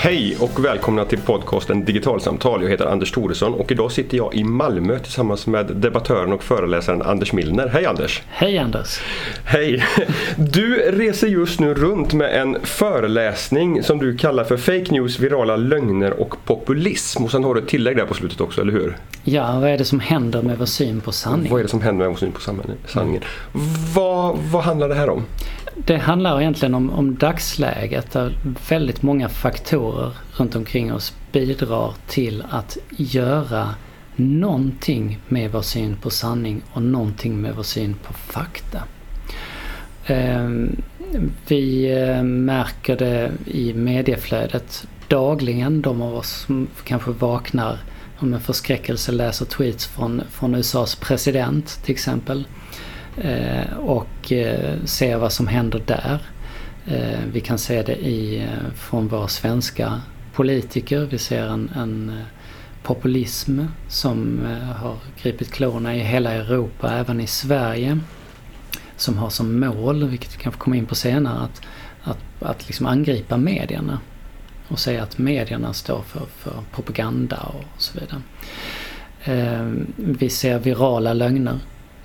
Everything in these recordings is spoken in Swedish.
Hej och välkomna till podcasten Digitalsamtal. Jag heter Anders Thoresson och idag sitter jag i Malmö tillsammans med debattören och föreläsaren Anders Milner. Hej Anders! Hej Anders! Hej! Du reser just nu runt med en föreläsning som du kallar för Fake News, virala lögner och populism. Och sen har du ett tillägg där på slutet också, eller hur? Ja, vad är det som händer med vår syn på sanning? Vad är det som händer med vår syn på sanningen? Vad, vad handlar det här om? Det handlar egentligen om, om dagsläget där väldigt många faktorer runt omkring oss bidrar till att göra någonting med vår syn på sanning och någonting med vår syn på fakta. Ehm, vi eh, märker det i medieflödet dagligen. De av oss som kanske vaknar och med förskräckelse läser tweets från, från USAs president till exempel. Eh, och eh, se vad som händer där. Eh, vi kan se det i, från våra svenska politiker. Vi ser en, en populism som har gripit klorna i hela Europa, även i Sverige. Som har som mål, vilket vi kanske kommer in på senare, att, att, att liksom angripa medierna. Och säga att medierna står för, för propaganda och så vidare. Vi ser virala lögner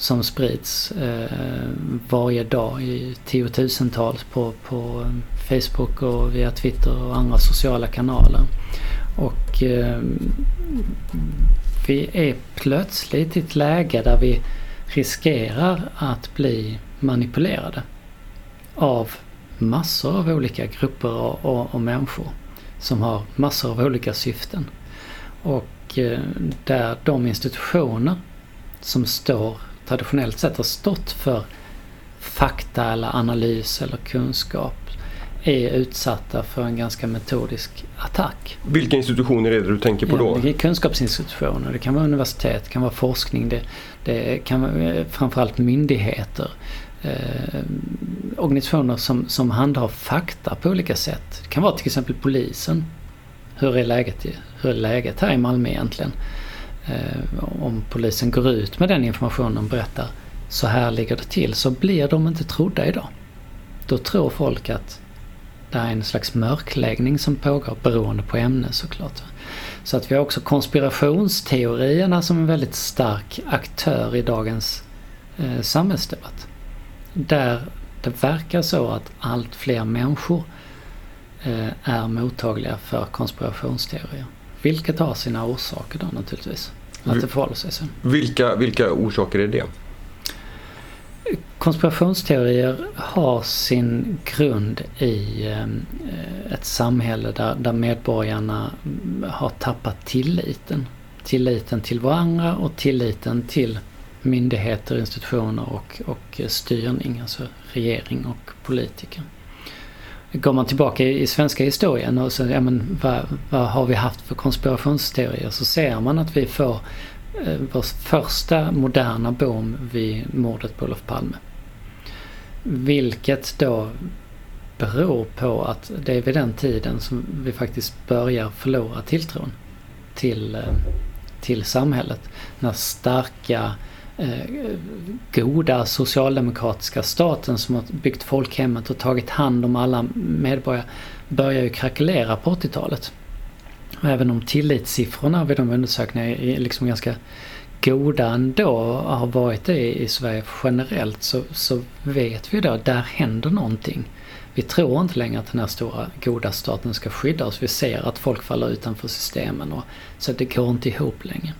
som sprids eh, varje dag i tiotusentals på, på eh, Facebook och via Twitter och andra sociala kanaler. Och eh, vi är plötsligt i ett läge där vi riskerar att bli manipulerade av massor av olika grupper och, och, och människor som har massor av olika syften. Och eh, där de institutioner som står traditionellt sett har stått för fakta eller analys eller kunskap är utsatta för en ganska metodisk attack. Vilka institutioner är det du tänker på då? Ja, det är kunskapsinstitutioner, det kan vara universitet, det kan vara forskning, det, det kan vara eh, framförallt myndigheter. Eh, organisationer som, som handhar fakta på olika sätt. Det kan vara till exempel polisen. Hur är läget, hur är läget här i Malmö egentligen? Eh, om polisen går ut med den informationen och berättar så här ligger det till så blir de inte trodda idag. Då tror folk att det är en slags mörkläggning som pågår beroende på ämne såklart. Så att vi har också konspirationsteorierna som en väldigt stark aktör i dagens eh, samhällsdebatt. Där det verkar så att allt fler människor eh, är mottagliga för konspirationsteorier. Vilket har sina orsaker då naturligtvis. Att det förhåller sig så. Vilka, vilka orsaker är det? Konspirationsteorier har sin grund i eh, ett samhälle där, där medborgarna har tappat tilliten. Tilliten till varandra och tilliten till myndigheter, institutioner och, och styrning, alltså regering och politiker. Går man tillbaka i, svenska historien och så, ja men vad, vad har vi haft för konspirationsteorier så ser man att vi får eh, vår första moderna boom vid mordet på Olof Palme. Vilket då beror på att det är vid den tiden som vi faktiskt börjar förlora tilltron till, eh, till samhället. När starka eh, Eh, goda socialdemokratiska staten som har byggt folkhemmet och tagit hand om alla medborgare börjar ju krackelera på 80-talet. Och även om tillitssiffrorna vid de undersökningarna är liksom ganska goda ändå har varit det i Sverige generellt så, så vet vi då att där händer någonting. Vi tror inte längre att den här stora goda staten ska skydda oss. Vi ser att folk faller utanför systemen och så det går inte ihop längre.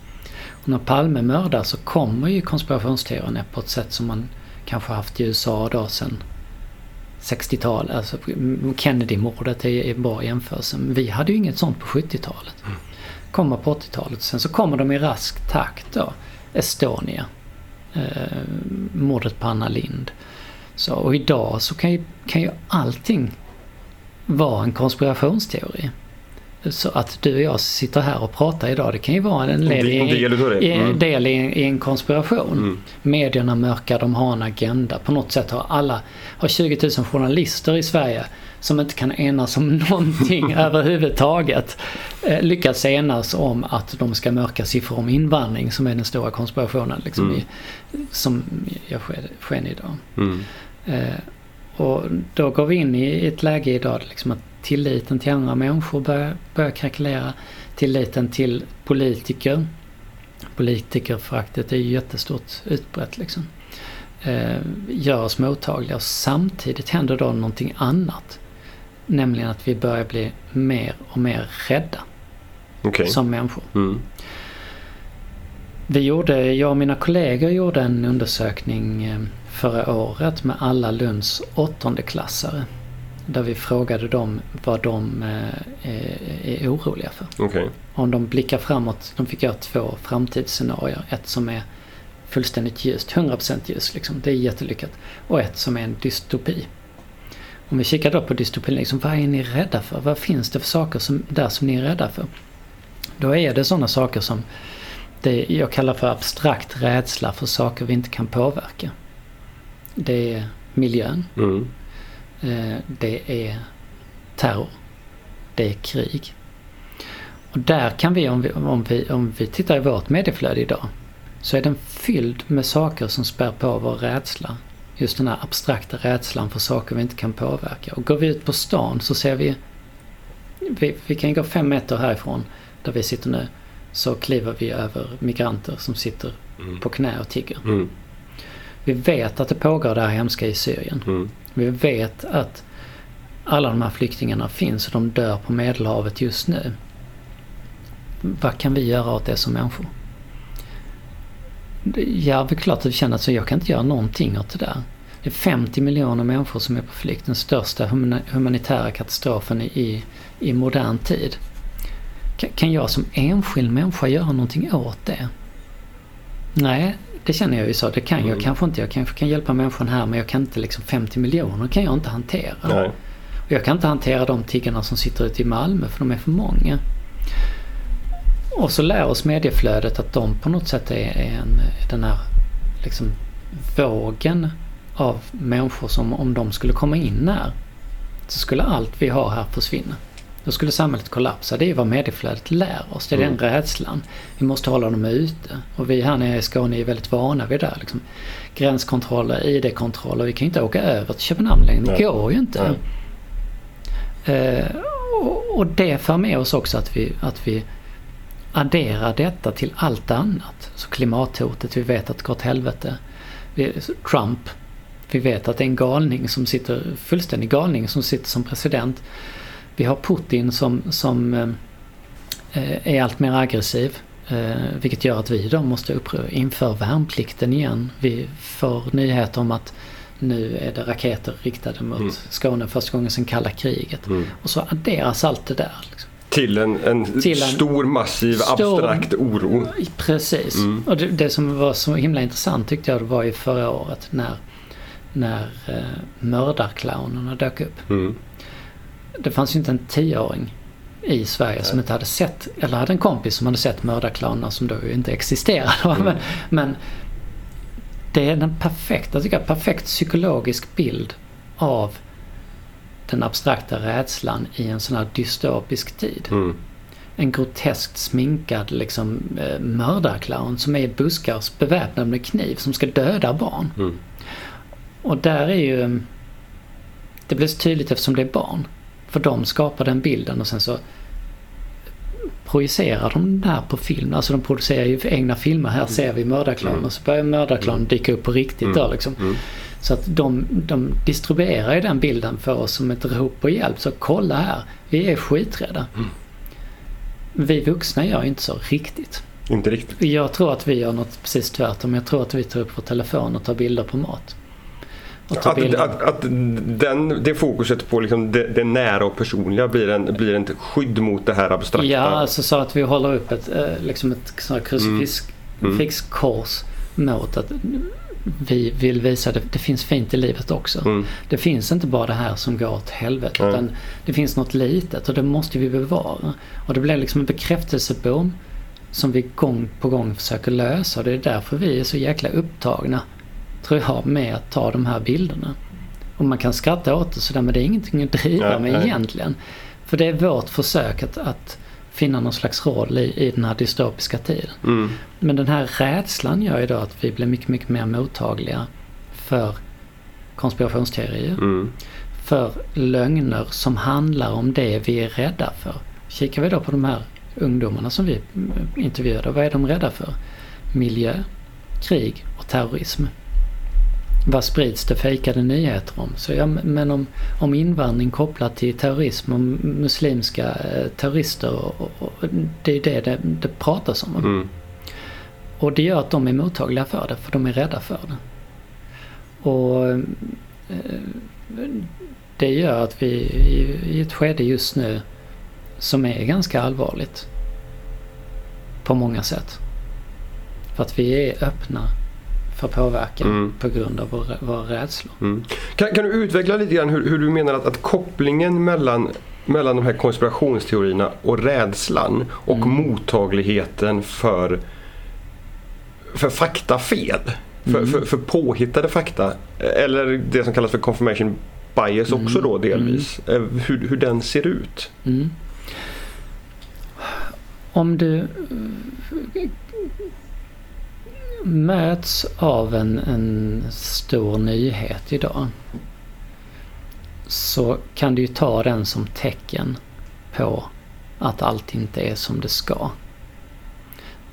När Palme mördar så kommer ju konspirationsteorierna på ett sätt som man kanske haft i USA då sen 60-talet. Alltså Kennedy-mordet är en bra jämförelse. Vi hade ju inget sånt på 70-talet. Mm. Kommer på 80-talet. Sen så kommer de i rask takt då. Estonia. Eh, mordet på Anna Lind. Så, och idag så kan ju, kan ju allting vara en konspirationsteori. Så att du och jag sitter här och pratar idag det kan ju vara en del i, mm. del i, i en konspiration. Mm. Medierna mörkar, de har en agenda. På något sätt har alla, har 20 000 journalister i Sverige som inte kan enas om någonting överhuvudtaget eh, lyckats enas om att de ska mörka siffror om invandring som är den stora konspirationen liksom, mm. i, som jag sken idag. Mm. Eh, och då går vi in i ett läge idag liksom att tilliten till andra människor börjar, börjar krackelera. Tilliten till politiker. Politikerföraktet är ju jättestort utbrett liksom. Eh, gör oss mottagliga och samtidigt händer då någonting annat. Nämligen att vi börjar bli mer och mer rädda Okej. som människor. Mm. Vi gjorde, jag och mina kollegor gjorde en undersökning eh, förra året med alla Lunds åttondeklassare. Där vi frågade dem vad de eh, är, är oroliga för. Okej. Om de blickar framåt, de fick göra två framtidsscenarier. Ett som är fullständigt ljust, 100% ljus liksom. Det är jättelyckat. Och ett som är en dystopi. Om vi kikar då på dystopin, liksom, vad är ni rädda för? Vad finns det för saker som, där som ni är rädda för? Då är det sådana saker som det jag kallar för abstrakt rädsla för saker vi inte kan påverka. Det är miljön. Mm. Eh, Det är terror. Det är krig. Och där kan vi om, vi, om vi, om vi tittar i vårt medieflöde idag, så är den fylld med saker som spär på vår rädsla. Just den här abstrakta rädslan för saker vi inte kan påverka. Och går vi ut på stan så ser vi, vi, vi kan gå fem meter härifrån, där vi sitter nu, så kliver vi över migranter som sitter Mm. på knä och tigger. Mm. Vi vet att det pågår det här hemska i Syrien. Mm. Vi vet att alla de här flyktingarna finns och de dör på Medelhavet just nu. Vad kan vi göra åt det som människor? Ja, det är klart att vi känner att jag kan inte göra någonting åt det där. Det är 50 miljoner människor som är på flykt. Den största humanitära katastrofen i, i, modern tid. Kan jag som enskild människa göra någonting åt det? Nej, det känner jag ju så. Det kan jag Mm. kanske inte. Jag kanske kan hjälpa människan här men jag kan inte liksom 50 miljoner kan jag inte hantera. Nej. Och jag kan inte hantera de tiggarna som sitter ute i Malmö för de är för många. Och så lär oss medieflödet att de på något sätt är, är en, den här liksom vågen av människor som om de skulle komma in här så skulle allt vi har här försvinna. Då skulle samhället kollapsa. Det är vad medieflödet lär oss. Det är Mm. den rädslan. Vi måste hålla dem ute. Och vi här nere i Skåne är väldigt vana vid det. Liksom. Gränskontroller, ID-kontroller. Vi kan inte åka över till Köpenhamn längre. Det Nej. går ju inte. Eh, och, och det för med oss också att vi, att vi adderar detta till allt annat. Så klimathotet, vi vet att det går åt helvete. Vi, Trump, vi vet att det är en galning som sitter, fullständig galning som sitter som president. Vi har Putin som, som eh, är allt mer aggressiv. Eh, vilket gör att vi då måste införa värnplikten igen. Vi får nyheter om att nu är det raketer riktade mot Mm. Skåne första gången sedan kalla kriget. Mm. Och så adderas allt det där. Liksom. Till en, en Till en stor massiv stor- abstrakt oro. Precis. Mm. Och det, det som var så himla intressant tyckte jag det var ju förra året när, när eh, mördarclownerna dök upp. Mm. Det fanns ju inte en tioåring i Sverige som inte hade sett, eller hade en kompis som hade sett mördarclownerna som då inte existerade. Mm. Men, men det är den perfekta, tycker jag, perfekt psykologisk bild av den abstrakta rädslan i en sån här dystopisk tid. Mm. En groteskt sminkad liksom eh, mördarclown som är i buskar beväpnad med kniv som ska döda barn. Mm. Och där är ju... Det blir så tydligt eftersom det är barn. För de skapar den bilden och sen så projicerar de den här på film. Alltså de producerar ju egna filmer. Här ser vi mördarclown Mm. och så börjar mördarclown dyka upp på riktigt då Mm. liksom. Mm. Så att de, de distribuerar ju den bilden för oss som ett rop på hjälp. Så kolla här, vi är skiträdda. Mm. Vi vuxna gör inte så riktigt. Inte riktigt. Jag tror att vi gör något precis tvärtom. Jag tror att vi tar upp vår telefon och tar bilder på mat. Att, bilder. att, att den, det fokuset på liksom det, det nära och personliga blir, en, blir ett skydd mot det här abstrakta. Ja, alltså så att vi håller upp ett, eh, liksom ett sånt här krucifix Mm. fixkors mot att vi vill visa att det, det finns fint i livet också. Mm. Det finns inte bara det här som går åt helvete Nej. utan det finns något litet och det måste vi bevara. Och det blir liksom en bekräftelsebom som vi gång på gång försöker lösa och det är därför vi är så jäkla upptagna, tror jag, med att ta de här bilderna. Och man kan skratta åt det sådär men det är ingenting att driva Nej, med nej. egentligen. För det är vårt försök att, att finna någon slags roll i, i den här dystopiska tiden. Mm. Men den här rädslan gör ju då att vi blir mycket, mycket mer mottagliga för konspirationsteorier. Mm. för lögner som handlar om det vi är rädda för. Kikar vi då på de här ungdomarna som vi intervjuade, vad är de rädda för? Miljö, krig och terrorism. Vad sprids det fejkade nyheter om? Så ja, men om, om invandring kopplat till terrorism, om muslimska eh, terrorister, och, och, och, det är det det, det pratas om. Mm. Och det gör att de är mottagliga för det, för de är rädda för det. Och eh, det gör att vi i ett skede just nu som är ganska allvarligt på många sätt. För att vi är öppna för påverkan Mm. på grund av våra, våra rädslor. Mm. Kan, kan du utveckla lite grann hur, hur du menar att, att kopplingen mellan, mellan de här konspirationsteorierna och rädslan och Mm. mottagligheten för, för faktafel? För, Mm. för, för påhittade fakta? Eller det som kallas för confirmation bias Mm. också då delvis. Eh, Hur, hur den ser ut? Mm. Om du möts av en, en stor nyhet idag så kan du ju ta den som tecken på att allt inte är som det ska.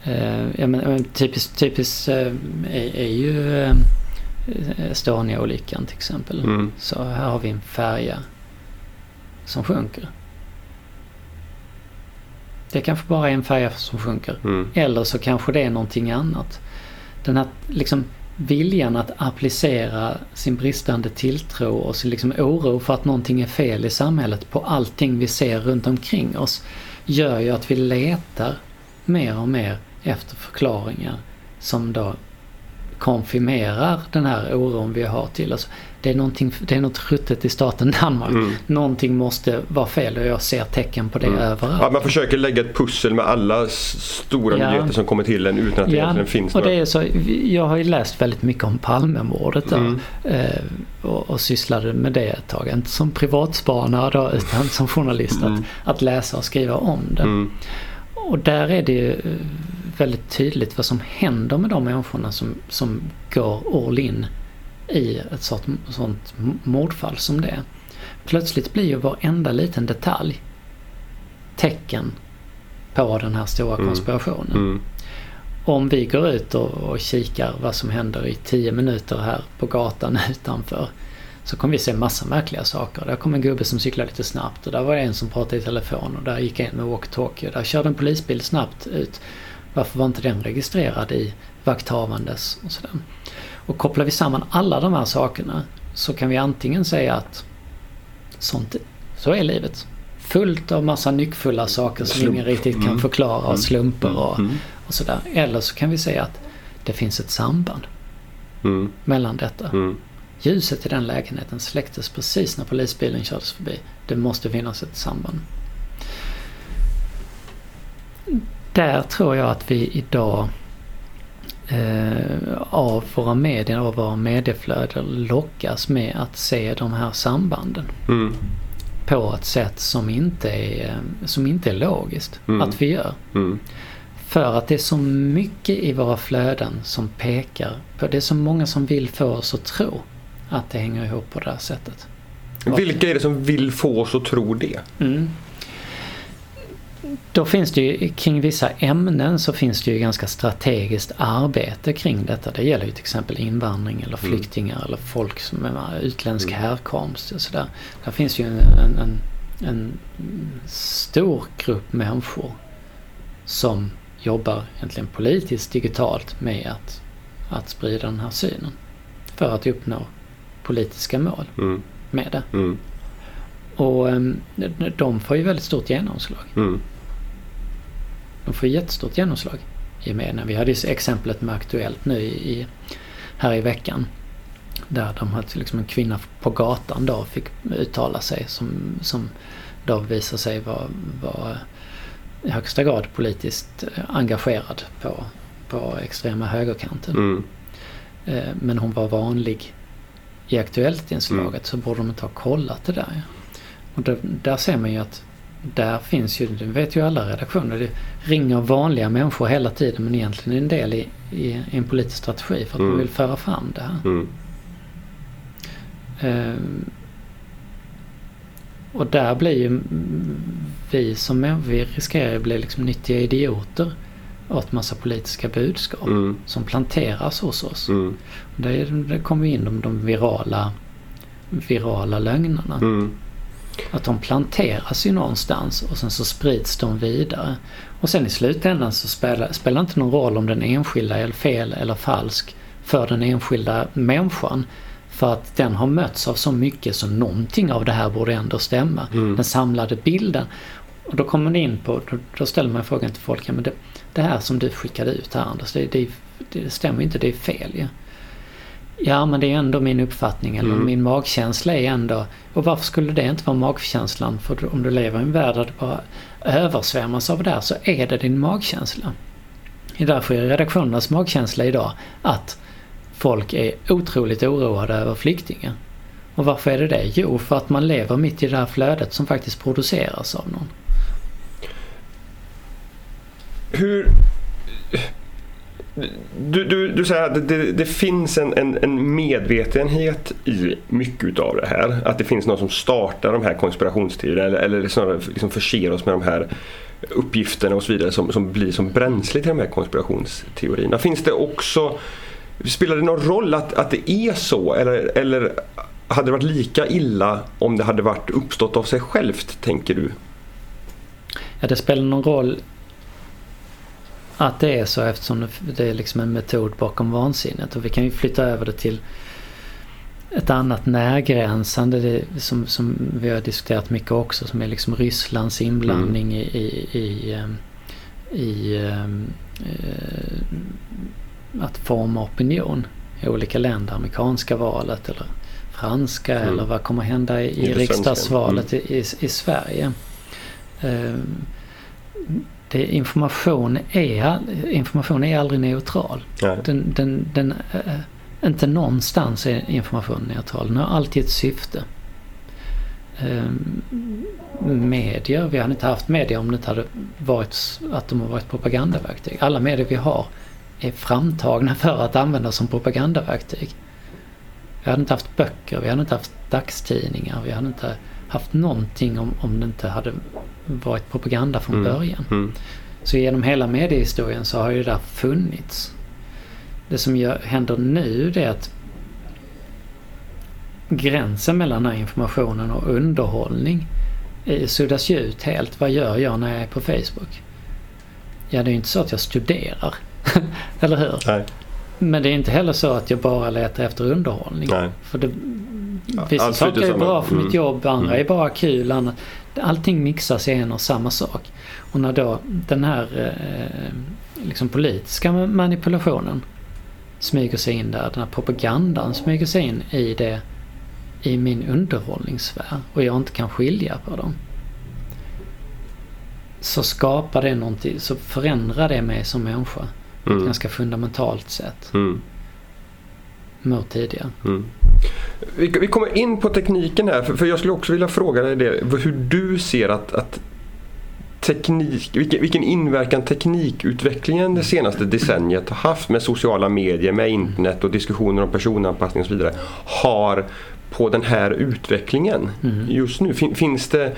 Eh, men typiskt typiskt eh, är, är ju eh, Estonia-olyckan till exempel. Mm. Så här har vi en färja som sjunker. Det kanske bara är en färja som sjunker. Mm. Eller så kanske det är någonting annat. Den här liksom viljan att applicera sin bristande tilltro och sin liksom oro för att någonting är fel i samhället på allting vi ser runt omkring oss gör ju att vi letar mer och mer efter förklaringar som då konfirmerar den här oron vi har till oss. Det är, någonting, det är något ruttet i staten Danmark. Mm. Någonting måste vara fel och jag ser tecken på det Mm. överallt. Ja, man försöker lägga ett pussel med alla stora Ja. nyheter som kommer till en utan att det egentligen finns och det är så, jag har ju läst väldigt mycket om Palmemordet Mm. eh, och, och sysslade med det ett tag. Inte som privatspanare då, utan som journalist. Mm. Att, att läsa och skriva om det. Mm. Och där är det ju eh, väldigt tydligt vad som händer med de människorna som, som går all in i ett sånt, sånt mordfall som det. Plötsligt blir ju varenda liten detalj tecken på den här stora Mm. konspirationen. Mm. Om vi går ut och, och kikar vad som händer i 10 minuter här på gatan utanför så kommer vi se massa märkliga saker. Där kom en gubbe som cyklade lite snabbt och där var det en som pratade i telefon och där gick en med walkie-talkie och där körde en polisbil snabbt ut. Varför var inte den registrerad i vakthavandes och sådär. Och kopplar vi samman alla de här sakerna så kan vi antingen säga att sånt, så är livet. Fullt av massa nyckfulla saker som Slump. ingen riktigt kan Mm. förklara och slumper och, Mm. och sådär. Eller så kan vi säga att det finns ett samband Mm. mellan detta. Mm. Ljuset i den lägenheten släcktes precis när polisbilen kördes förbi. Det måste finnas ett samband. Där tror jag att vi idag eh, av våra medier och våra medieflöden lockas med att se de här sambanden Mm. på ett sätt som inte är, som inte är logiskt Mm. att vi gör. Mm. För att det är så mycket i våra flöden som pekar på, det är så många som vill få oss att tro att det hänger ihop på det här sättet. Vilka är det som vill få oss att tro det? Mm. Då finns det ju kring vissa ämnen så finns det ju ganska strategiskt arbete kring detta. Det gäller ju till exempel invandring eller Mm. flyktingar eller folk som är utländsk Mm. härkomst och sådär. Där finns ju en, en, en, en stor grupp människor som jobbar egentligen politiskt digitalt med att, att sprida den här synen. För att uppnå politiska mål Mm. med det. Mm. Och em, de får ju väldigt stort genomslag. Mm. De får jättestort genomslag i medierna. Vi hade ju exemplet med Aktuellt nu i, här i veckan. Där de hade liksom en kvinna på gatan då fick uttala sig som, som då visade sig vara, vara i högsta grad politiskt eh, engagerad på, på extrema högerkanten. Mm. Eh, Men hon var vanlig i Aktuellt-inslaget så borde de inte ha kollat det där. Och där, där ser man ju att där finns ju, det vet ju alla redaktioner, det ringer vanliga människor hela tiden men egentligen är en del i, i, i en politisk strategi för att Mm. man vill föra fram det här. Mm. Ehm, Och där blir ju vi som människor, vi riskerar att bli liksom nyttiga idioter åt massa politiska budskap Mm. som planteras hos oss. Mm. Det, det kommer in de, de virala, virala lögnerna. Mm. Att de planteras ju någonstans och sen så sprids de vidare. Och sen i slutändan så spelar, spelar inte någon roll om den enskilda är fel eller falsk för den enskilda människan. För att den har mötts av så mycket så någonting av det här borde ändå stämma. Mm. Den samlade bilden. Och då kommer man in på, då, då ställer man frågan till folk, ja, men det, det här som du skickade ut här Anders, det, det, det stämmer inte, det är fel ju. Ja men det är ändå min uppfattning eller Mm. min magkänsla är ändå... Och varför skulle det inte vara magkänslan? För om du lever i en värld där det bara översvämmas av det här så är det din magkänsla. Det är därför är redaktionernas magkänsla idag att folk är otroligt oroade över flyktingar. Och varför är det det? Jo, för att man lever mitt i det här flödet som faktiskt produceras av någon. Hur... Du, du, du säger att det, det finns en, en, en medvetenhet i mycket utav det här. Att det finns någon som startar de här konspirationsteorierna eller, eller snarare liksom förser oss med de här uppgifterna och så vidare som, som blir som bränsle till de här konspirationsteorierna. Finns det också... Spelar det någon roll att, att det är så eller, eller hade det varit lika illa om det hade varit uppstått av sig självt, tänker du? Ja, det spelar någon roll att det är så eftersom det är liksom en metod bakom vansinnet. Och vi kan ju flytta över det till ett annat närgränsande som, som vi har diskuterat mycket också som är liksom Rysslands inblandning i, i, i, ehm, i ehm, eh, att forma opinion i olika länder. Amerikanska valet eller franska Mm. eller vad kommer hända i, I riksdagsvalet i, i, i Sverige. Ehm, det, information, är, information är aldrig neutral. Nej. Den, den, den, eh, inte någonstans är information neutral. Den har alltid ett syfte. Ehm, medier, vi hade inte haft medier om det inte hade varit att de har varit propagandaverktyg. Alla medier vi har är framtagna för att användas som propagandaverktyg. Vi hade inte haft böcker, vi hade inte haft dagstidningar, vi hade inte haft någonting om, om det inte hade varit propaganda från Mm. början. Mm. Så genom hela mediehistorien så har ju det där funnits. Det som gör, händer nu det är att gränsen mellan den här informationen och underhållning suddas ju ut helt. Vad gör jag när jag är på Facebook? Ja, det är ju inte så att jag studerar. Eller hur? Nej. Men det är inte heller så att jag bara letar efter underhållning. Nej. För det, vissa allt saker är bra för Mm. mitt jobb, andra Mm. är bara kul. Annat. Allting mixas i en och samma sak. Och när då den här eh, liksom politiska manipulationen smyger sig in där, den här propagandan smyger sig in i det i min underhållningssfär och jag inte kan skilja på dem. Så skapar det någonting, så förändrar det mig som människa på ett Mm. ganska fundamentalt sätt Mm. mot tidigare. Mm. Vi, vi kommer in på tekniken här, för, för jag skulle också vilja fråga dig det, hur du ser att, att teknik, vilken, vilken inverkan teknikutvecklingen det senaste decenniet har haft med sociala medier, med internet och diskussioner om personanpassning och så vidare har på den här utvecklingen Mm. just nu. Fin, finns det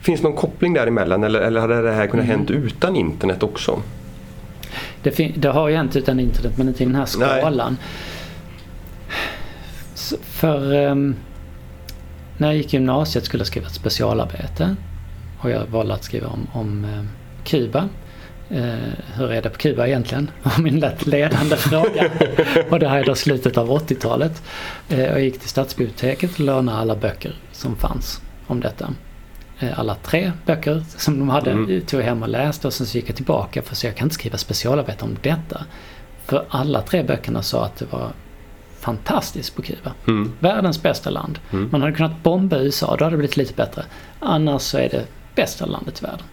Finns någon koppling däremellan eller, eller hade det här kunnat Mm. hänt utan internet också? Det, det har ju hänt utan internet men inte i den här Nej. skalan. Så för ehm, när jag gick i gymnasiet skulle jag skriva ett specialarbete. Och jag valde att skriva om, om ehm, Kuba. Eh, hur är det på Kuba egentligen? var min lätt ledande fråga. och det här är då slutet av 80-talet. Eh, jag gick till stadsbiblioteket och lånade alla böcker som fanns om detta. Eh, alla tre böcker som de hade Mm. tog jag hem och läste och sen så gick jag tillbaka för så jag kan inte skriva specialarbete om detta. För alla tre böckerna sa att det var fantastiskt på Kuba. Mm. Världens bästa land. Mm. Man hade kunnat bomba USA, då hade det blivit lite bättre. Annars så är det bästa landet i världen.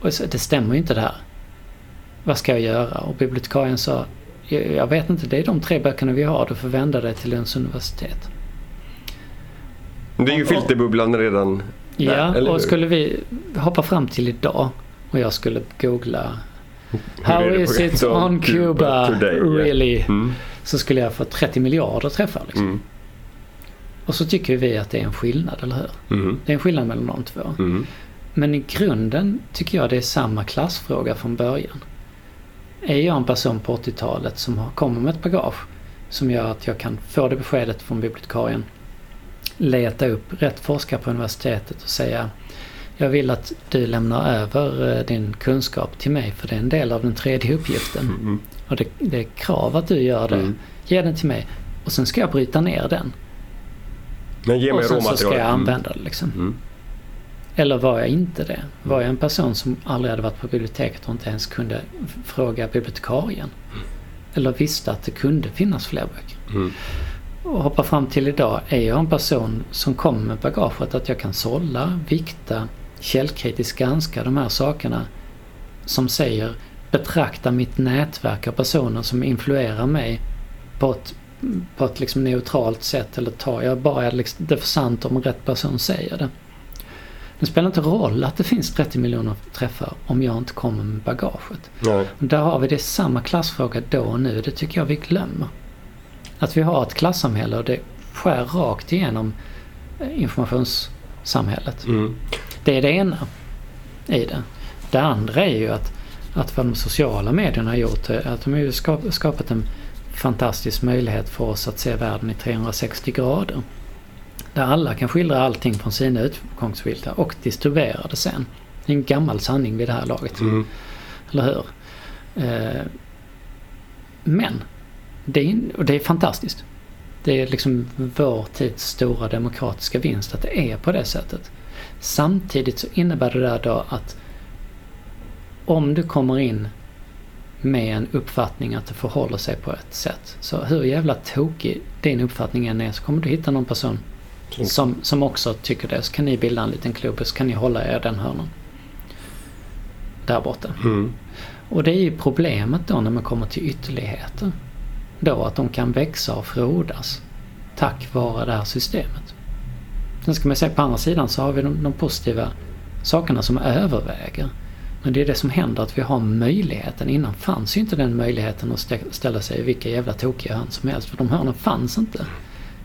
Och så, det stämmer ju inte det här. Vad ska jag göra? Och bibliotekarien sa, jag, jag vet inte, det är de tre böckerna vi har, du får vända dig till Lunds universitet. Det är ju filterbubblan redan där, Ja, hur? och skulle vi hoppa fram till idag och jag skulle googla How is it on on Cuba? Ja. really? Mm. Så skulle jag få 30 miljarder träffar liksom. Mm. Och så tycker vi att det är en skillnad, eller hur? Mm. Det är en skillnad mellan de två. Mm. Men i grunden tycker jag det är samma klassfråga från början. Är jag en person på 80-talet som har- kommer med ett bagage som gör att jag kan få det beskedet från bibliotekarien, leta upp rätt forskare på universitetet och säga jag vill att du lämnar över eh, din kunskap till mig för det är en del av den tredje uppgiften. Mm. Och det, det är krav att du gör det. Mm. Ge den till mig. Och sen ska jag bryta ner den. Men ge mig och sen så ska jag. Mm. använda det liksom. Mm. Eller var jag inte det? Var jag en person som aldrig hade varit på biblioteket och inte ens kunde fråga bibliotekarien? Eller visste att det kunde finnas fler böcker? Mm. Och hoppa fram till idag, är jag en person som kommer med bagaget att jag kan sålla, vikta, källkritiskt granska de här sakerna som säger betrakta mitt nätverk av personer som influerar mig på ett, på ett liksom neutralt sätt eller tar jag bara liksom det för sant om rätt person säger det. Det spelar inte roll att det finns 30 miljoner träffar om jag inte kommer med bagaget. Nej. Där har vi det samma klassfråga då och nu. Det tycker jag vi glömmer. Att vi har ett klassamhälle och det skär rakt igenom eh, informationssamhället. Mm. Det är det ena i det. Det andra är ju att, att vad de sociala medierna har gjort är att de har ju skapat en fantastisk möjlighet för oss att se världen i 360 grader. Där alla kan skildra allting från sina utgångsvinklar och distribuera det sen. Det är en gammal sanning vid det här laget. Mm. Eller hur? Eh, men, det är, och det är fantastiskt. Det är liksom vår tids stora demokratiska vinst att det är på det sättet. Samtidigt så innebär det där då att om du kommer in med en uppfattning att det förhåller sig på ett sätt. Så hur jävla tokig din uppfattning än är så kommer du hitta någon person Som- som, som också tycker det. Så kan ni bilda en liten klubb och så kan ni hålla er den hörnan. Där borta. Mm. Och det är ju problemet då när man kommer till ytterligheter. Då att de kan växa och frodas tack vare det här systemet. Sen ska man säga på andra sidan så har vi de, de positiva sakerna som överväger. Men det är det som händer att vi har möjligheten. Innan fanns ju inte den möjligheten att stä- ställa sig i vilka jävla tokiga hörn som helst. För de hörnen fanns inte.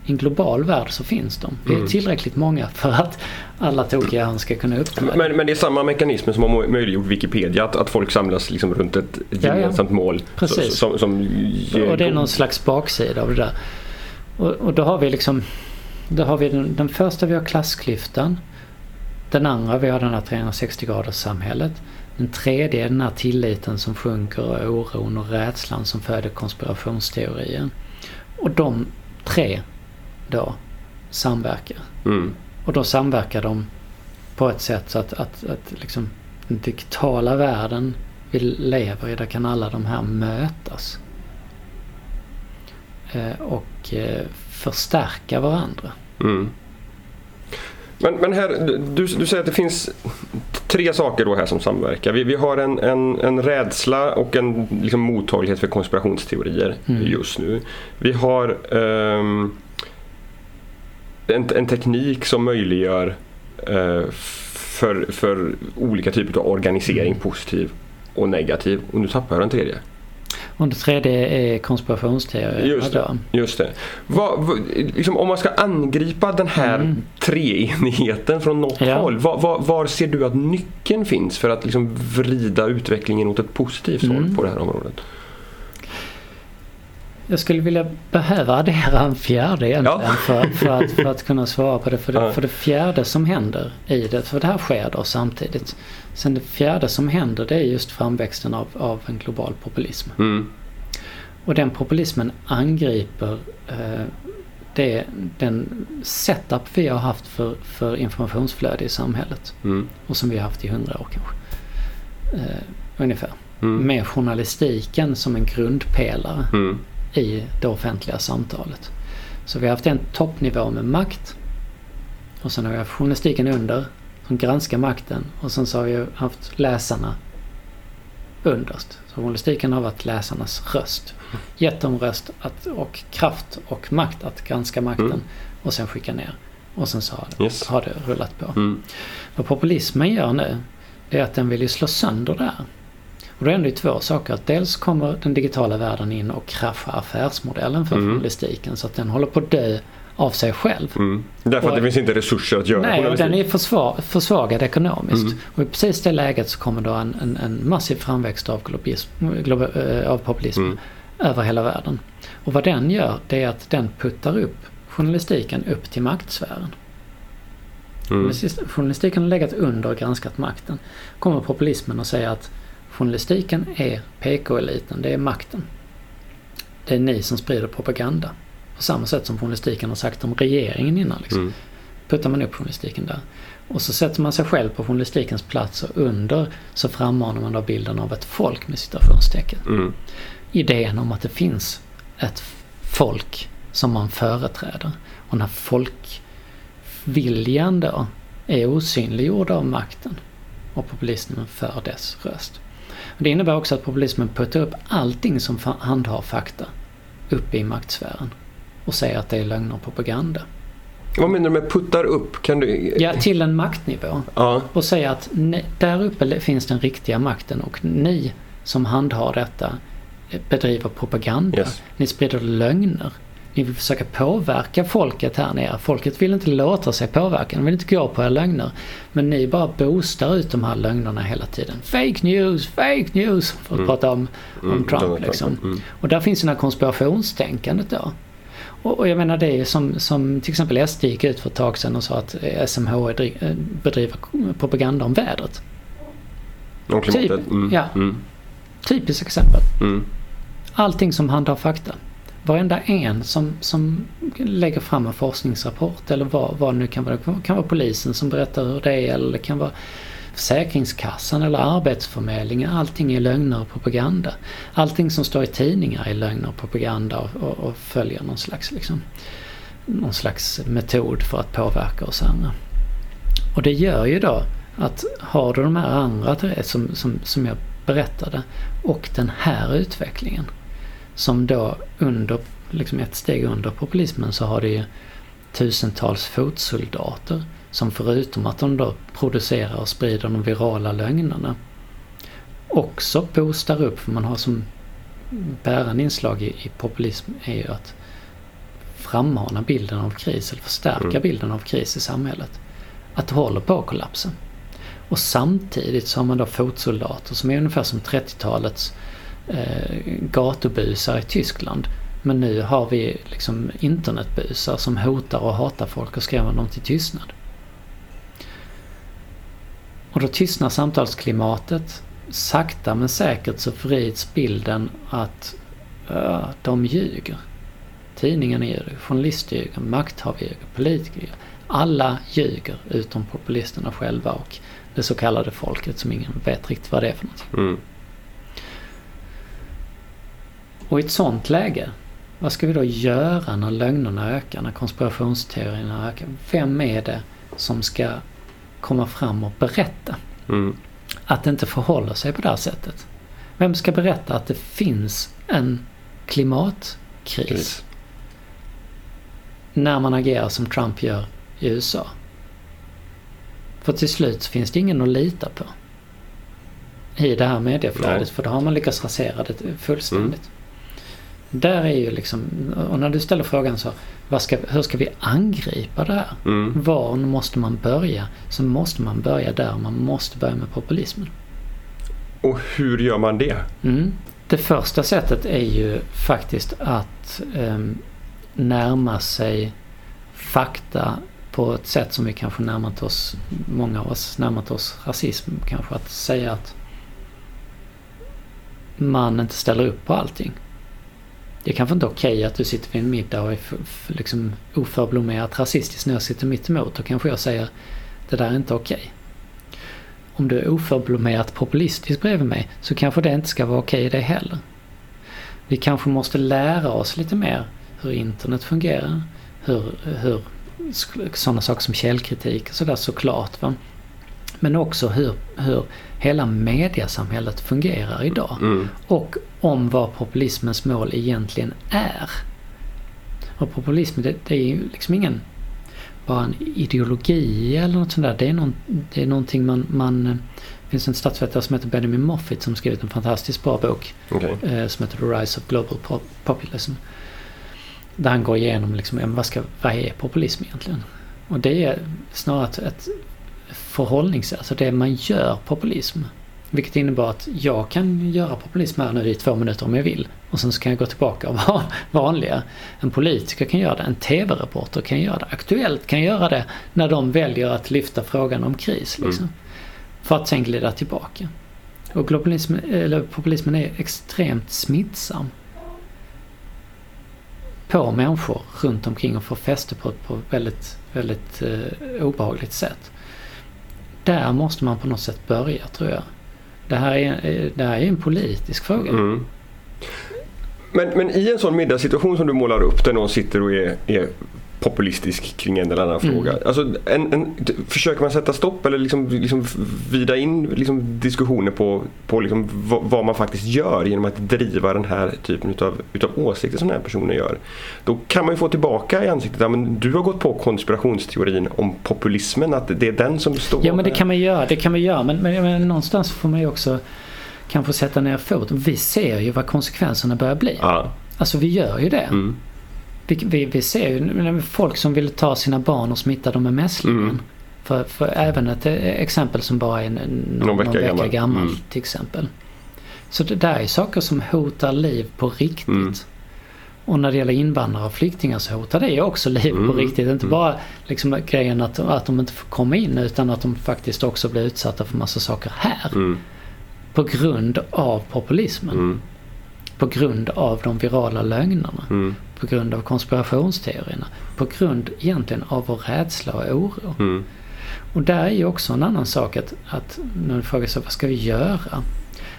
I en global värld så finns de. Vi är Mm. tillräckligt många för att alla tokiga hörn ska kunna uppträda. Men, men det är samma mekanismer som har möjliggjort Wikipedia. Att, att folk samlas liksom runt ett Ja, ja. gemensamt mål. Precis. Så- Som, som Och det är någon slags baksida av det där. Och, och då har vi liksom då har vi den, den första vi har klassklyftan. Den andra vi har den här 360 graders samhället. Den tredje är den här tilliten som sjunker och oron och rädslan som föder konspirationsteorier. Och de tre då samverkar. Mm. Och då samverkar de på ett sätt så att, att, att liksom den digitala världen vi lever i, där kan alla de här mötas. Eh, och eh, förstärka varandra. Mm. Men, men här, du, du säger att det finns tre saker då här som samverkar. Vi, vi har en, en, en rädsla och en liksom, mottaglighet för konspirationsteorier Mm. just nu. Vi har ehm, en, en teknik som möjliggör eh, för, för olika typer av organisering, Mm. positiv och negativ. Och nu tappar jag den tredje. Och det tredje är konspirationsteorier. Just det. Just det. Vad, vad, liksom, om man ska angripa den här Mm. treenigheten från något Ja. håll. Var, var, ser du att nyckeln finns för att liksom vrida utvecklingen åt ett positivt håll Mm. på det här området? Jag skulle vilja behöva addera en fjärde egentligen Ja. för, för, att, för att kunna svara på det. För, det. Ja. för det fjärde som händer i det, för det här sker då samtidigt. Sen det fjärde som händer det är just framväxten av, av en global populism. Mm. Och den populismen angriper eh, det, den setup vi har haft för, för informationsflöde i samhället. Mm. Och som vi har haft i hundra år kanske. Eh, ungefär. Mm. Med journalistiken som en grundpelare Mm. I det offentliga samtalet. Så vi har haft en toppnivå med makt. Och sen har vi haft journalistiken under som granskar makten. Och sen så har vi haft läsarna underst. Så journalistiken har varit läsarnas röst. Gett dem röst att, och kraft och makt att granska makten. Mm. Och sen skicka ner. Och sen så har det, Yes. har det rullat på. Mm. Vad populismen gör nu, det är att den vill ju slå sönder det här. Och då är det två saker. Att dels kommer den digitala världen in och kraschar affärsmodellen för Mm. journalistiken så att den håller på att dö av sig själv. Mm. Därför Och- att det finns inte resurser att göra Nej, och den är försvar, försvagad ekonomiskt. Mm. Och i precis det läget så kommer då en, en, en massiv framväxt av, globa, eh, av populism Mm. över hela världen. Och vad den gör det är att den puttar upp journalistiken upp till maktsfären. Mm. Journalistik- Journalistiken har legat under och granskat makten. Kommer populismen och säger att journalistiken är PK-eliten, det är makten. Det är ni som sprider propaganda. På samma sätt som journalistiken har sagt om regeringen innan. Liksom. Mm. Puttar man upp journalistiken där. Och så sätter man sig själv på journalistikens plats och under så frammanar man då bilden av ett folk med citationstecken. Mm. Idén om att det finns ett folk som man företräder. Och när folkviljan då är osynliggjord av makten och populismen för dess röst. Det innebär också att populismen puttar upp allting som handhar fakta uppe i maktsfären och säger att det är lögn och propaganda. Vad menar du med puttar upp? Kan du... Ja, till en maktnivå. Ja. och säga att ni, där uppe finns den riktiga makten och ni som handhar detta eh, bedriver propaganda. Yes. Ni sprider lögner. Ni vill försöka påverka folket här nere. Folket vill inte låta sig påverka. De vill inte gå på era lögner. Men ni bara boostar ut de här lögnerna hela tiden. Fake news, fake news! För att Mm. prata om, om Mm, Trump liksom. Mm. Och där finns ju det här konspirationstänkandet då. Och, och jag menar det är ju som, som till exempel SD gick ut för ett tag sedan och sa att eh, SMH dri- eh, bedriver propaganda om vädret. Och klimatet. Typ, Mm. ja. Mm. Typiskt exempel. Mm. Allting som handlar fakta. Varenda en som, som lägger fram en forskningsrapport eller vad, vad det nu kan vara. Det kan vara polisen som berättar hur det är eller det kan vara Försäkringskassan eller Arbetsförmedlingen. Allting är lögner och propaganda. Allting som står i tidningar är lögner och propaganda och, och, och följer någon slags, liksom, någon slags metod för att påverka oss andra. Och det gör ju då att har du de här andra tre som, som, som jag berättade och den här utvecklingen som då under, liksom ett steg under populismen så har det ju tusentals fotsoldater som förutom att de då producerar och sprider de virala lögnerna också boostar upp, för man har som bärande inslag i, i populism är ju att frammana bilden av kris eller förstärka Mm. bilden av kris i samhället. Att det håller på att kollapsa. Och samtidigt så har man då fotsoldater som är ungefär som 30-talets eh, Eh, gatubusar i Tyskland. Men nu har vi liksom internetbusar som hotar och hatar folk och skrämmer dem till tystnad. Och då tystnar samtalsklimatet. Sakta men säkert så vrids bilden att uh, de ljuger. Tidningarna ljuger, journalister ljuger, makthavare ljuger, politiker ljuger. Alla ljuger utom populisterna själva och det så kallade folket som ingen vet riktigt vad det är för något. Mm. Och i ett sånt läge, vad ska vi då göra när lögnerna ökar, när konspirationsteorierna ökar? Vem är det som ska komma fram och berätta Mm. att det inte förhåller sig på det här sättet? Vem ska berätta att det finns en klimatkris Kris. när man agerar som Trump gör i USA? För till slut finns det ingen att lita på i det här medieflödet Nej. för då har man lyckats rasera det fullständigt. Där är ju liksom, och när du ställer frågan så, ska, hur ska vi angripa det här? Mm. Var måste man börja? Så måste man börja där, man måste börja med populismen. Och hur gör man det? Mm. Det första sättet är ju faktiskt att ehm, närma sig fakta på ett sätt som vi kanske närmat oss, många av oss närmat oss rasism kanske. Att säga att man inte ställer upp på allting. Det är kanske inte okej att du sitter vid en middag och är liksom oförblommerat rasistisk när jag sitter mitt emot. Då kanske jag säger det där är inte okej. Om du är oförblommerat populistisk bredvid mig så kanske det inte ska vara okej det heller. Vi kanske måste lära oss lite mer hur internet fungerar. Hur, hur sådana saker som källkritik och sådär såklart. Va? Men också hur, hur hela mediasamhället fungerar idag. Mm. Och om vad populismens mål egentligen är. Och populism det, det är ju liksom ingen bara en ideologi eller något sånt där. Det är, någon, det är någonting man, man... Det finns en statsvetare som heter Benjamin Moffitt som skrivit en fantastiskt bra bok Okej. eh, som heter The Rise of Global Pop- Populism. Där han går igenom liksom, vad, ska, vad är populism egentligen? Och det är snarare ett, ett förhållningssätt, alltså det man gör populism. Vilket innebär att jag kan göra populism här nu i två minuter om jag vill. Och sen så kan jag gå tillbaka och vara vanliga. En politiker kan göra det, en TV-reporter kan göra det, Aktuellt kan göra det när de väljer att lyfta frågan om kris. Liksom. Mm. För att sen glida tillbaka. Och globalism, eller populismen är extremt smittsam. På människor runt omkring och får fäste på ett på väldigt, väldigt eh, obehagligt sätt. Där måste man på något sätt börja tror jag. Det här är, det här är en politisk fråga. Mm. Men, men i en sån middagssituation som du målar upp där någon sitter och är, är populistisk kring en eller annan mm. fråga. Alltså, en, en, försöker man sätta stopp eller liksom, liksom vida in liksom, diskussioner på, på liksom, vad, man faktiskt gör genom att driva den här typen utav, utav åsikter som den här personen gör. Då kan man ju få tillbaka i ansiktet att ja, du har gått på konspirationsteorin om populismen, att det är den som står Ja men det kan man göra, det kan man göra men, men, men någonstans får man ju också kanske sätta ner foten. Vi ser ju vad konsekvenserna börjar bli. Ja. Alltså vi gör ju det. Mm. Vi, vi, vi, ser ju folk som vill ta sina barn och smitta dem med mässlingen. Mm. För, för, även ett exempel som bara är någon, någon vecka, någon vecka gammal, gammal mm. till exempel. Så det där är saker som hotar liv på riktigt. Mm. Och när det gäller invandrare och flyktingar så hotar det också liv på mm. riktigt. Inte mm. bara liksom grejen att, att de inte får komma in utan att de faktiskt också blir utsatta för massa saker här. Mm. På grund av populismen. Mm. På grund av de virala lögnerna. På grund av konspirationsteorierna. På grund egentligen av vår rädsla och oro. Mm. Och där är ju också en annan sak att, att när du frågar sig vad ska vi göra?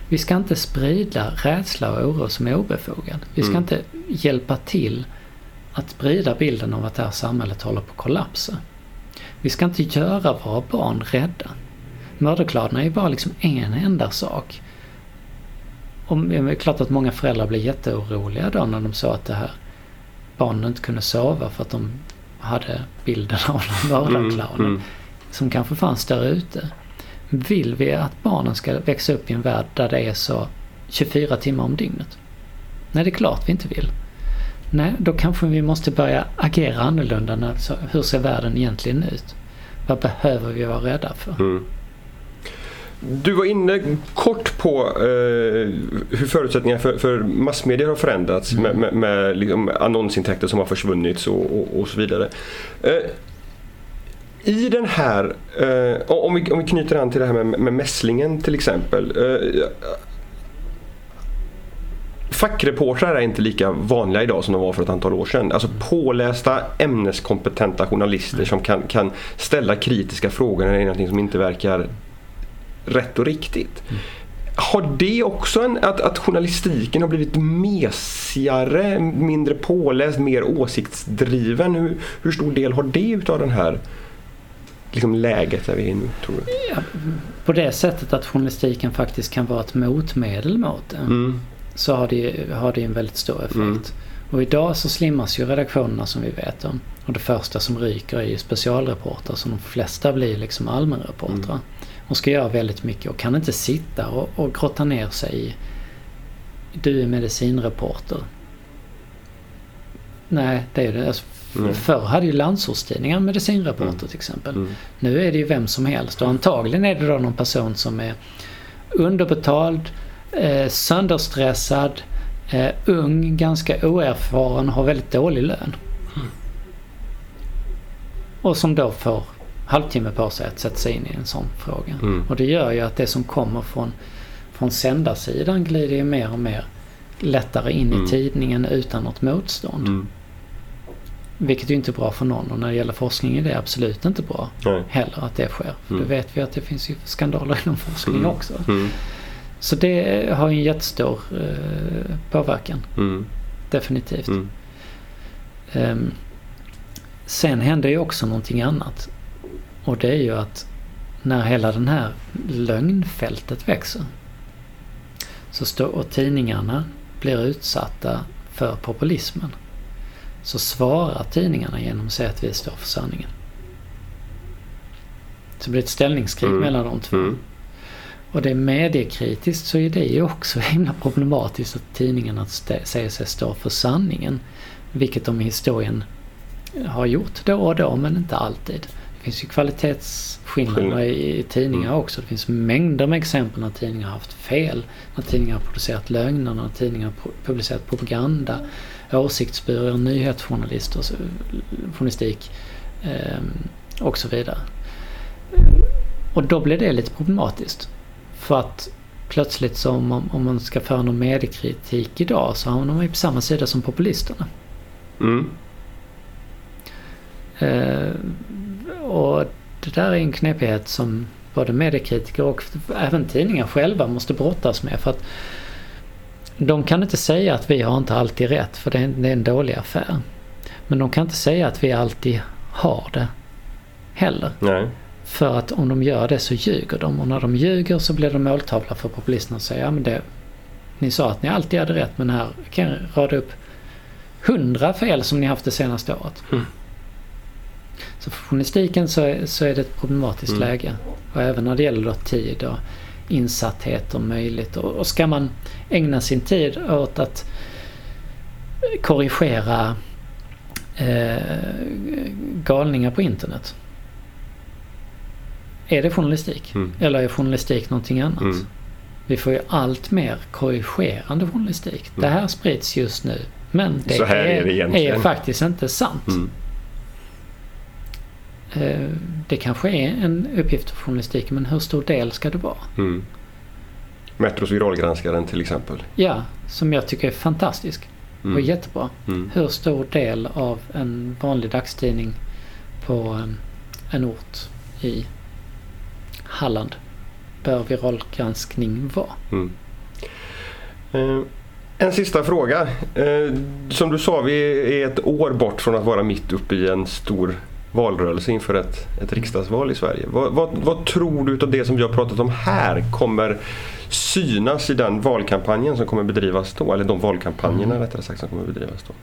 Vi ska inte sprida rädsla och oro som är obefogad. Vi ska mm. inte hjälpa till att sprida bilden av att det här samhället håller på att kollapsa. Vi ska inte göra våra barn rädda. Mördarkladerna är ju bara liksom en enda sak. Och det är klart att många föräldrar blir jätteoroliga då när de såg att det här barnen inte kunde sova för att de hade bilden av mördarclownen. Mm, mm. Som kanske fanns där ute. Vill vi att barnen ska växa upp i en värld där det är så 24 timmar om dygnet? Nej, det är klart vi inte vill. Nej, då kanske vi måste börja agera annorlunda. Alltså, hur ser världen egentligen ut? Vad behöver vi vara rädda för? Mm. Du var inne kort på eh, hur förutsättningarna för, för massmedier har förändrats mm. med, med, med liksom annonsintäkter som har försvunnit och, och, och så vidare. Eh, I den här, eh, om, vi, om vi knyter an till det här med, med mässlingen till exempel. Eh, Fackreportrar är inte lika vanliga idag som de var för ett antal år sedan. Alltså pålästa ämneskompetenta journalister som kan, kan ställa kritiska frågor när det är någonting som inte verkar rätt och riktigt. Mm. Har det också en, att, att journalistiken har blivit mesigare, mindre påläst, mer åsiktsdriven? Hur, hur stor del har det utav den här liksom läget där vi är nu tror du? Ja, på det sättet att journalistiken faktiskt kan vara ett motmedel mot det. Mm. Så har det, har det en väldigt stor effekt. Mm. Och idag så slimmas ju redaktionerna som vi vet om. Och det första som ryker är ju specialreportrar som de flesta blir liksom allmänreportrar. Mm. Och ska göra väldigt mycket och kan inte sitta och, och grotta ner sig i du är medicinreporter. Nej, det är det. Alltså, mm. Förr hade ju landsortstidningar medicinreporter mm. till exempel. Mm. Nu är det ju vem som helst och antagligen är det då någon person som är underbetald, eh, sönderstressad, eh, ung, ganska oerfaren, har väldigt dålig lön. Mm. Och som då får halvtimme på sig att sätta sig in i en sån fråga. Mm. Och det gör ju att det som kommer från, från sändarsidan glider ju mer och mer lättare in mm. i tidningen utan något motstånd. Mm. Vilket är ju inte bra för någon och när det gäller forskning är det absolut inte bra Nej. heller att det sker. För mm. Då vet vi att det finns ju skandaler inom forskning mm. också. Mm. Så det har ju en jättestor eh, påverkan. Mm. Definitivt. Um, sen händer ju också någonting annat. Och det är ju att när hela den här lögnfältet växer så står, och tidningarna blir utsatta för populismen så svarar tidningarna genom att säga att vi står för sanningen. Så det blir ett ställningskrig mm. mellan de två. Mm. Och det är mediekritiskt så är det ju också himla problematiskt att tidningarna säger sig stå för sanningen. Vilket de i historien har gjort då och då men inte alltid. Det finns ju kvalitetsskillnader i, i tidningar mm. också. Det finns mängder med exempel när tidningar har haft fel. När tidningar har producerat lögner, när tidningar har publicerat propaganda, åsiktsbyråer, nyhetsjournalister, journalistik eh, och så vidare. Och då blir det lite problematiskt. För att plötsligt så om, om man ska föra någon mediekritik idag så hamnar man ju på samma sida som populisterna. Mm. Eh, och det där är en knepighet som både mediekritiker och även tidningar själva måste brottas med. För att de kan inte säga att vi har inte alltid rätt för det är, det är en dålig affär. Men de kan inte säga att vi alltid har det heller. Nej. För att om de gör det så ljuger de och när de ljuger så blir de måltavla för populisterna och säger ja men det, ni sa att ni alltid hade rätt men här kan jag rada upp hundra fel som ni haft det senaste året. Mm. Så för journalistiken så är, så är det ett problematiskt mm. läge. Och även när det gäller då tid och insatthet och möjligt. Och, och ska man ägna sin tid åt att korrigera eh, galningar på internet. Är det journalistik? Mm. Eller är journalistik någonting annat? Mm. Vi får ju allt mer korrigerande journalistik. Det här sprids just nu. Men det, är, är, det är, faktiskt inte sant. Eh, det kanske är en uppgift för journalistiken men hur stor del ska det vara? Mm. Metros viralgranskaren till exempel. Ja, som jag tycker är fantastisk mm. och jättebra. Mm. Hur stor del av en vanlig dagstidning på en ort i Halland bör viralgranskning vara? Mm. Eh, en sista fråga. Eh, som du sa, vi är ett år bort från att vara mitt uppe i en stor valrörelse inför ett, ett riksdagsval i Sverige. Vad, vad, vad, tror du av det som vi har pratat om här kommer synas i den valkampanjen som kommer bedrivas då? Eller de valkampanjerna mm. rättare sagt som kommer bedrivas då?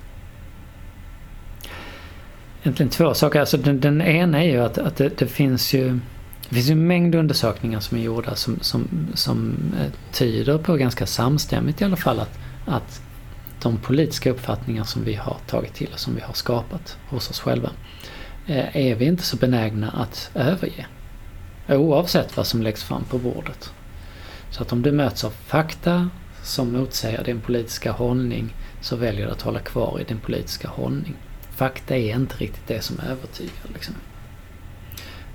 Egentligen två saker. Alltså den, den ena är ju att, att det, det, finns ju det finns en mängd undersökningar som är gjorda som, som, som eh, tyder på ganska samstämmigt i alla fall att, att de politiska uppfattningar som vi har tagit till och som vi har skapat hos oss själva Eh, är vi inte så benägna att överge. Oavsett vad som läggs fram på bordet. Så att om du möts av fakta som motsäger din politiska hållning så väljer du att hålla kvar i din politiska hållning. Fakta är inte riktigt det som övertygar. Liksom.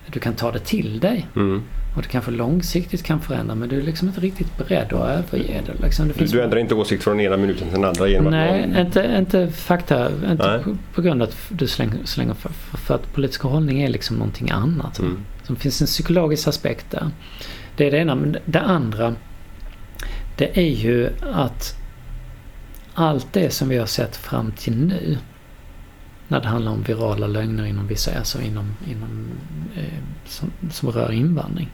Du kan ta det till dig mm och det kanske långsiktigt kan förändra men du är liksom inte riktigt beredd att överge det. Liksom. det finns du ändrar inte åsikt från ena minuten till den andra? Genom Nej, att... inte, inte fakta. Inte på, på, grund av att du slänger, slänger för, för, för, att politisk hållning är liksom någonting annat. Mm. Så det finns en psykologisk aspekt där. Det är det ena. Men det andra det är ju att allt det som vi har sett fram till nu när det handlar om virala lögner inom vissa, alltså inom, inom eh, som, som rör invandring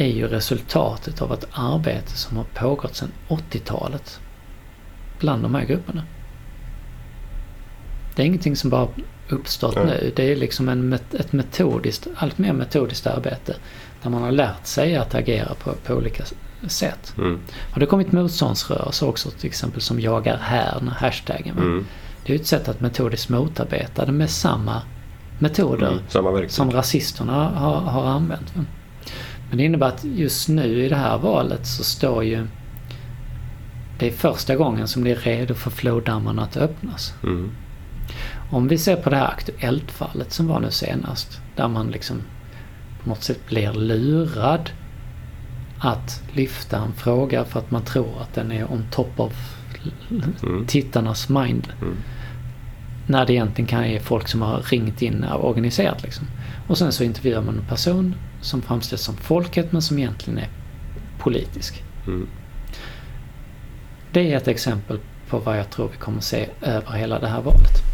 är ju resultatet av ett arbete som har pågått sedan 80-talet bland de här grupperna. Det är ingenting som bara uppstått mm. nu. Det är liksom en, ett metodiskt, allt mer metodiskt arbete där man har lärt sig att agera på, på olika sätt. Mm. Har det kommit motståndsrörelser också till exempel som Jag är här, hashtaggen. Mm. Det är ett sätt att metodiskt motarbeta det med samma metoder mm, samma som rasisterna har, har använt. Men det innebär att just nu i det här valet så står ju det är första gången som det är redo för flowdammarna att öppnas. Mm. Om vi ser på det här Aktuellt-fallet som var nu senast. Där man liksom på något sätt blir lurad att lyfta en fråga för att man tror att den är on top of mm. tittarnas mind. Mm. När det egentligen kan är folk som har ringt in och organiserat liksom. Och sen så intervjuar man en person som framställs som folket men som egentligen är politisk. Mm. Det är ett exempel på vad jag tror vi kommer se över hela det här valet.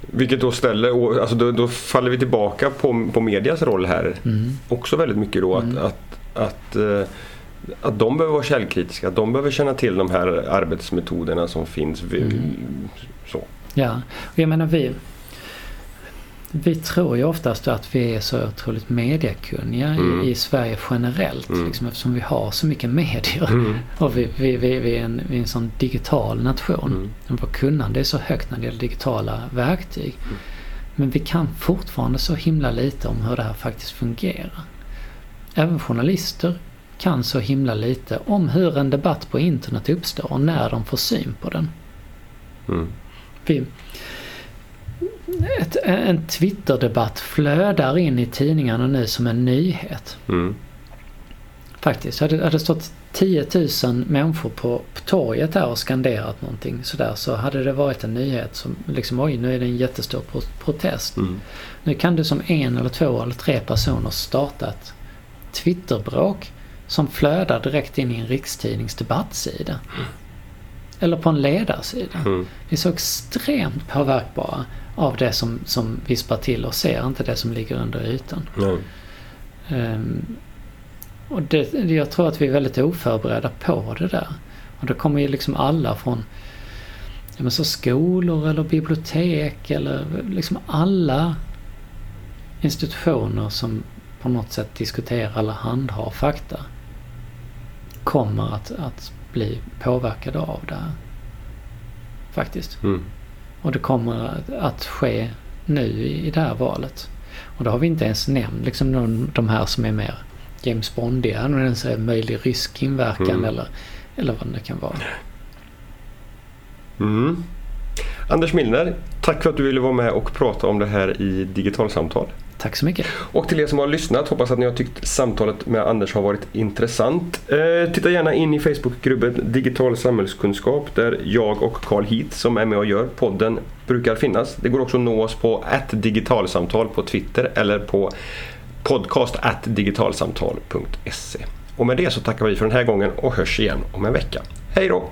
Vilket då ställer, alltså då, då faller vi tillbaka på, på medias roll här mm. också väldigt mycket då. Att, mm. att, att, att, eh, att de behöver vara källkritiska, att de behöver känna till de här arbetsmetoderna som finns. Mm. Så. Ja, jag menar vi vi tror ju oftast att vi är så otroligt mediekunniga Mm. i, i Sverige generellt. Mm. Liksom, eftersom vi har så mycket medier. Mm. Och vi, vi, vi, vi, är en, vi är en sån digital nation. Mm. Vårt kunnande är så högt när det gäller digitala verktyg. Mm. Men vi kan fortfarande så himla lite om hur det här faktiskt fungerar. Även journalister kan så himla lite om hur en debatt på internet uppstår och när de får syn på den. Mm. Vi, ett, en Twitter-debatt flödar in i tidningarna nu som en nyhet. Mm. Faktiskt. Hade det stått 10 000 människor på, på torget där och skanderat någonting sådär så hade det varit en nyhet som liksom oj nu är det en jättestor pro protest. Mm. Nu kan du som en eller två eller tre personer starta ett Twitterbråk som flödar direkt in i en rikstidnings debattsida. Eller på en ledarsida. Mm. Vi är så extremt påverkbara av det som, som vispar till och ser inte det som ligger under ytan. Nej. Ehm, och det, jag tror att vi är väldigt oförberedda på det där. Och då kommer ju liksom alla från ja, men så skolor eller bibliotek eller liksom alla institutioner som på något sätt diskuterar eller handhar fakta kommer att, att bli påverkade av det här. Faktiskt. Mm. Och det kommer att, att ske nu i, i det här valet. Och då har vi inte ens nämnt liksom de, de här som är mer James Bondiga, ens är möjlig rysk inverkan Mm. eller, eller vad det kan vara. Mm. Anders Milner, tack för att du ville vara med och prata om det här i Digitalsamtal. Tack så mycket. Och till er som har lyssnat, hoppas att ni har tyckt samtalet med Anders har varit intressant. Eh, titta gärna in i Facebookgruppen Digital samhällskunskap där jag och Carl Heath som är med och gör podden brukar finnas. Det går också att nå oss på digitalsamtal på Twitter eller på podcast digitalsamtal.se. Och med det så tackar vi för den här gången och hörs igen om en vecka. Hej då!